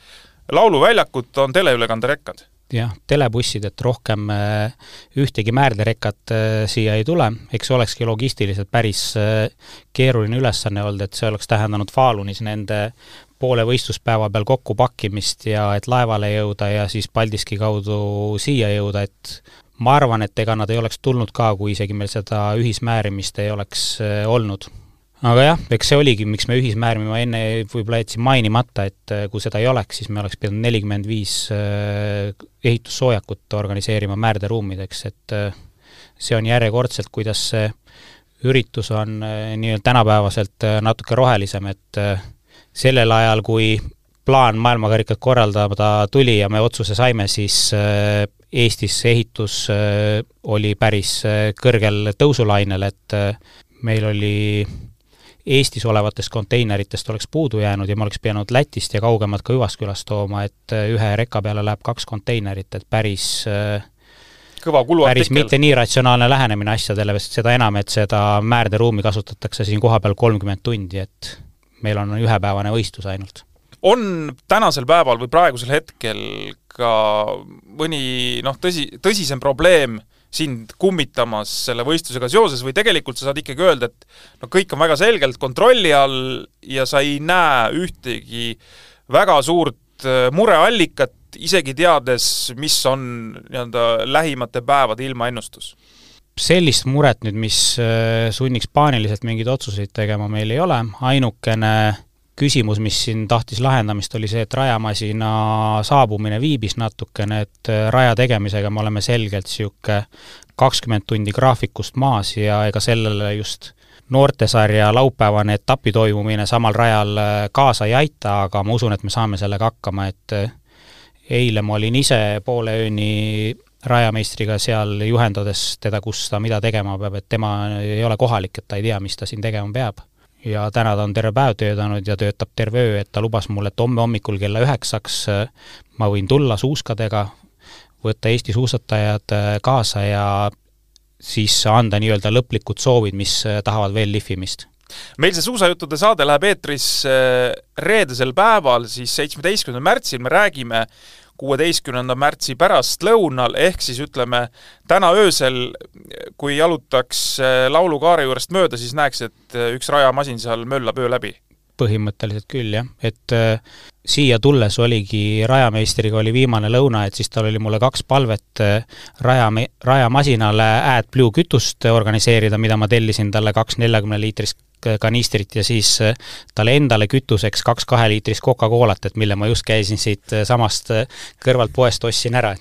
lauluväljakut, on teleülekanderekkad
jah, telebussid, et rohkem äh, ühtegi määrderekat äh, siia ei tule, eks see olekski logistiliselt päris äh, keeruline ülesanne olnud, et see oleks tähendanud Falunis nende poole võistluspäeva peal kokkupakkimist ja et laevale jõuda ja siis Paldiski kaudu siia jõuda, et ma arvan, et ega nad ei oleks tulnud ka, kui isegi meil seda ühismäärimist ei oleks olnud aga jah, eks see oligi, miks me ühismäärime, ma enne võib-olla jätsin mainimata, et äh, kui seda ei oleks, siis me oleks pidanud nelikümmend viis äh, ehitussoojakut organiseerima määrderuumideks, et äh, see on järjekordselt, kuidas see üritus on nii-öelda tänapäevaselt natuke rohelisem, et sellel ajal, kui plaan maailmakarikad korraldada tuli ja me otsuse saime, siis Eestis ehitus oli päris kõrgel tõusulainel, et meil oli Eestis olevatest konteineritest oleks puudu jäänud ja ma oleks pidanud Lätist ja kaugemalt ka Hüvaskülast tooma, et äh, ühe reka peale läheb kaks konteinerit, et päris äh,
kõva kuluartikkel.
päris mitte nii ratsionaalne lähenemine asjadele, sest seda enam, et seda määrderuumi kasutatakse siin kohapeal kolmkümmend tundi, et meil on ühepäevane võistlus ainult.
on tänasel päeval või praegusel hetkel ka mõni noh, tõsi, tõsisem probleem sind kummitamas selle võistlusega seoses või tegelikult sa saad ikkagi öelda, et no kõik on väga selgelt kontrolli all ja sa ei näe ühtegi väga suurt äh, mureallikat, isegi teades, mis on nii-öelda lähimate päevade ilmaennustus?
sellist muret nüüd, mis äh, sunniks paaniliselt mingeid otsuseid tegema, meil ei ole, ainukene küsimus, mis siin tahtis lahendamist, oli see, et rajamasina saabumine viibis natukene, et äh, raja tegemisega me oleme selgelt niisugune kakskümmend tundi graafikust maas ja ega sellele just noortesarja laupäevane etapi toimumine samal rajal äh, kaasa ei aita, aga ma usun, et me saame sellega hakkama, et äh, eile ma olin ise poole ööni rajameistriga seal juhendades teda, kus ta mida tegema peab, et tema ei ole kohalik, et ta ei tea, mis ta siin tegema peab ja täna ta on terve päev töötanud ja töötab terve öö, et ta lubas mulle, et homme hommikul kella üheksaks äh, ma võin tulla suuskadega, võtta Eesti suusatajad äh, kaasa ja siis anda nii-öelda lõplikud soovid, mis äh, tahavad veel lihvimist.
Meil see suusajuttude saade läheb eetrisse reedesel päeval, siis seitsmeteistkümnendal märtsil me räägime kuueteistkümnenda märtsi pärastlõunal, ehk siis ütleme, täna öösel, kui jalutaks äh, laulukaare juurest mööda, siis näeks, et äh, üks rajamasin seal möllab öö läbi.
Põhimõtteliselt küll, jah, et äh, siia tulles oligi, rajameistriga oli viimane lõuna, et siis tal oli mulle kaks palvet äh, raja, rajamasinale AdBlue kütust organiseerida, mida ma tellisin talle kaks neljakümne liitrist kanistrit ja siis äh, talle endale kütuseks kaks kaheliitrist Coca-Colat, et mille ma just käisin siit äh, samast äh, kõrvalt poest, ostsin ära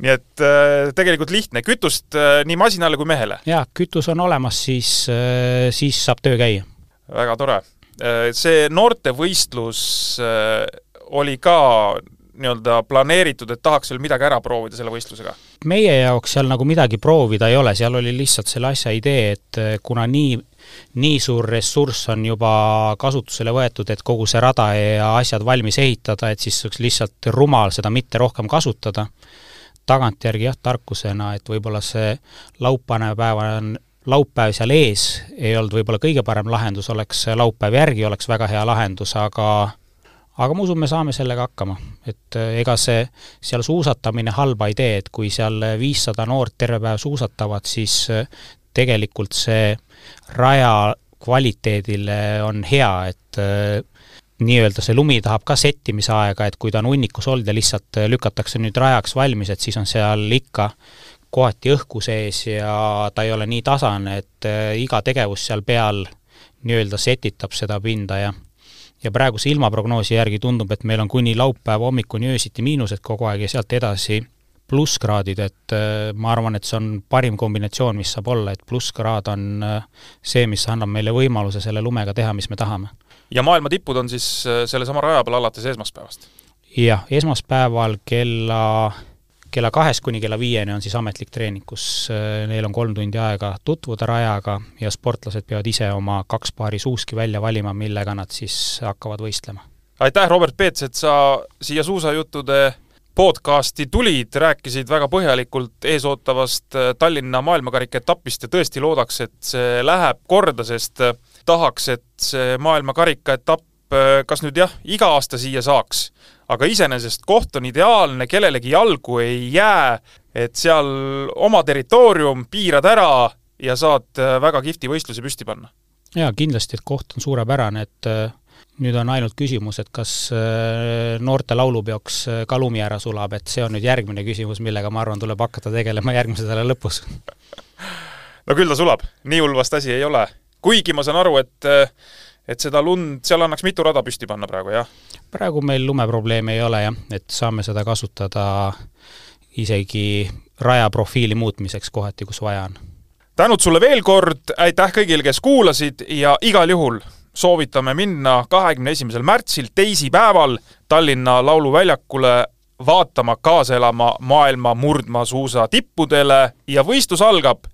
nii et äh, tegelikult lihtne, kütust äh, nii masinale kui mehele?
jaa, kütus on olemas, siis äh,, siis saab töö käia.
väga tore. See noortevõistlus oli ka nii-öelda planeeritud, et tahaks veel midagi ära proovida selle võistlusega?
meie jaoks seal nagu midagi proovida ei ole, seal oli lihtsalt selle asja idee, et kuna nii nii suur ressurss on juba kasutusele võetud, et kogu see rada ja asjad valmis ehitada, et siis oleks lihtsalt rumal seda mitte rohkem kasutada. tagantjärgi jah, tarkusena, et võib-olla see laupäevane päev on laupäev seal ees ei olnud võib-olla kõige parem lahendus, oleks laupäev järgi, oleks väga hea lahendus, aga aga ma usun, me saame sellega hakkama, et äh, ega see seal suusatamine halba ei tee, et kui seal viissada noort terve päev suusatavad, siis äh, tegelikult see raja kvaliteedile on hea, et äh, nii-öelda see lumi tahab ka settimise aega, et kui ta on hunnikus olnud ja lihtsalt äh, lükatakse nüüd rajaks valmis, et siis on seal ikka kohati õhku sees ja ta ei ole nii tasane, et äh, iga tegevus seal peal nii-öelda setitab seda pinda ja ja praeguse ilmaprognoosi järgi tundub, et meil on kuni laupäeva hommikuni öösiti miinused kogu aeg ja sealt edasi plusskraadid, et äh, ma arvan, et see on parim kombinatsioon, mis saab olla, et plusskraad on see, mis annab meile võimaluse selle lumega teha, mis me tahame
ja maailma tipud on siis äh, sellesama raja peal alates esmaspäevast?
jah, esmaspäeval kella, kella kahest kuni kella viieni on siis ametlik treening, kus äh, neil on kolm tundi aega tutvuda rajaga ja sportlased peavad ise oma kaks paari suuski välja valima, millega nad siis hakkavad võistlema.
aitäh, Robert Peets, et sa siia suusajuttude podcasti tulid, rääkisid väga põhjalikult eesootavast äh, Tallinna maailmakarika etapist ja tõesti loodaks, et see läheb korda, sest tahaks, et see maailmakarika etapp äh, kas nüüd jah, iga aasta siia saaks, aga iseenesest koht on ideaalne, kellelegi jalgu ei jää, et seal oma territoorium, piirad ära ja saad äh, väga kihvti võistluse püsti panna.
jaa, kindlasti, et koht on suurepärane, et äh, nüüd on ainult küsimus, et kas noorte laulupeoks ka lumi ära sulab, et see on nüüd järgmine küsimus, millega ma arvan, tuleb hakata tegelema järgmise nädala lõpus [laughs]
no küll ta sulab, nii hull vast asi ei ole kuigi ma saan aru, et et seda lund, seal annaks mitu rada püsti panna praegu, jah?
praegu meil lumeprobleemi ei ole jah, et saame seda kasutada isegi raja profiili muutmiseks kohati, kus vaja on.
tänud sulle veel kord, aitäh kõigile, kes kuulasid ja igal juhul soovitame minna kahekümne esimesel märtsil, teisipäeval Tallinna Lauluväljakule vaatama, kaasa elama maailma murdmaasuusa tippudele ja võistlus algab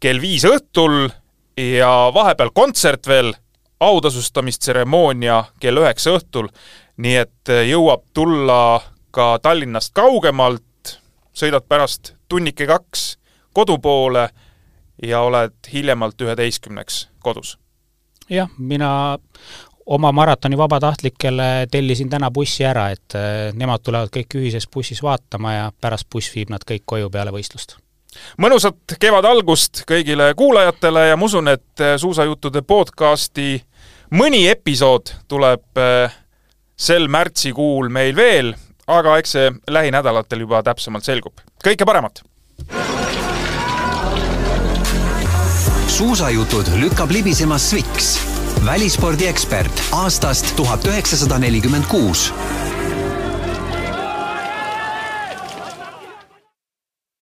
kell viis õhtul ja vahepeal kontsert veel, autasustamistseremoonia kell üheksa õhtul, nii et eh, jõuab tulla ka Tallinnast kaugemalt, sõidad pärast tunnike kaks kodu poole ja oled hiljemalt üheteistkümneks kodus.
Jah, mina oma maratoni vabatahtlikele tellisin täna bussi ära, et eh, nemad tulevad kõik ühises bussis vaatama ja pärast buss viib nad kõik koju peale võistlust
mõnusat kevade algust kõigile kuulajatele ja ma usun, et äh, suusajuttude podcasti mõni episood tuleb äh, sel märtsikuul meil veel, aga eks see lähinädalatel juba täpsemalt selgub. kõike paremat!
Suusajutud lükkab libisema Sviks, välispordiekspert aastast tuhat üheksasada nelikümmend kuus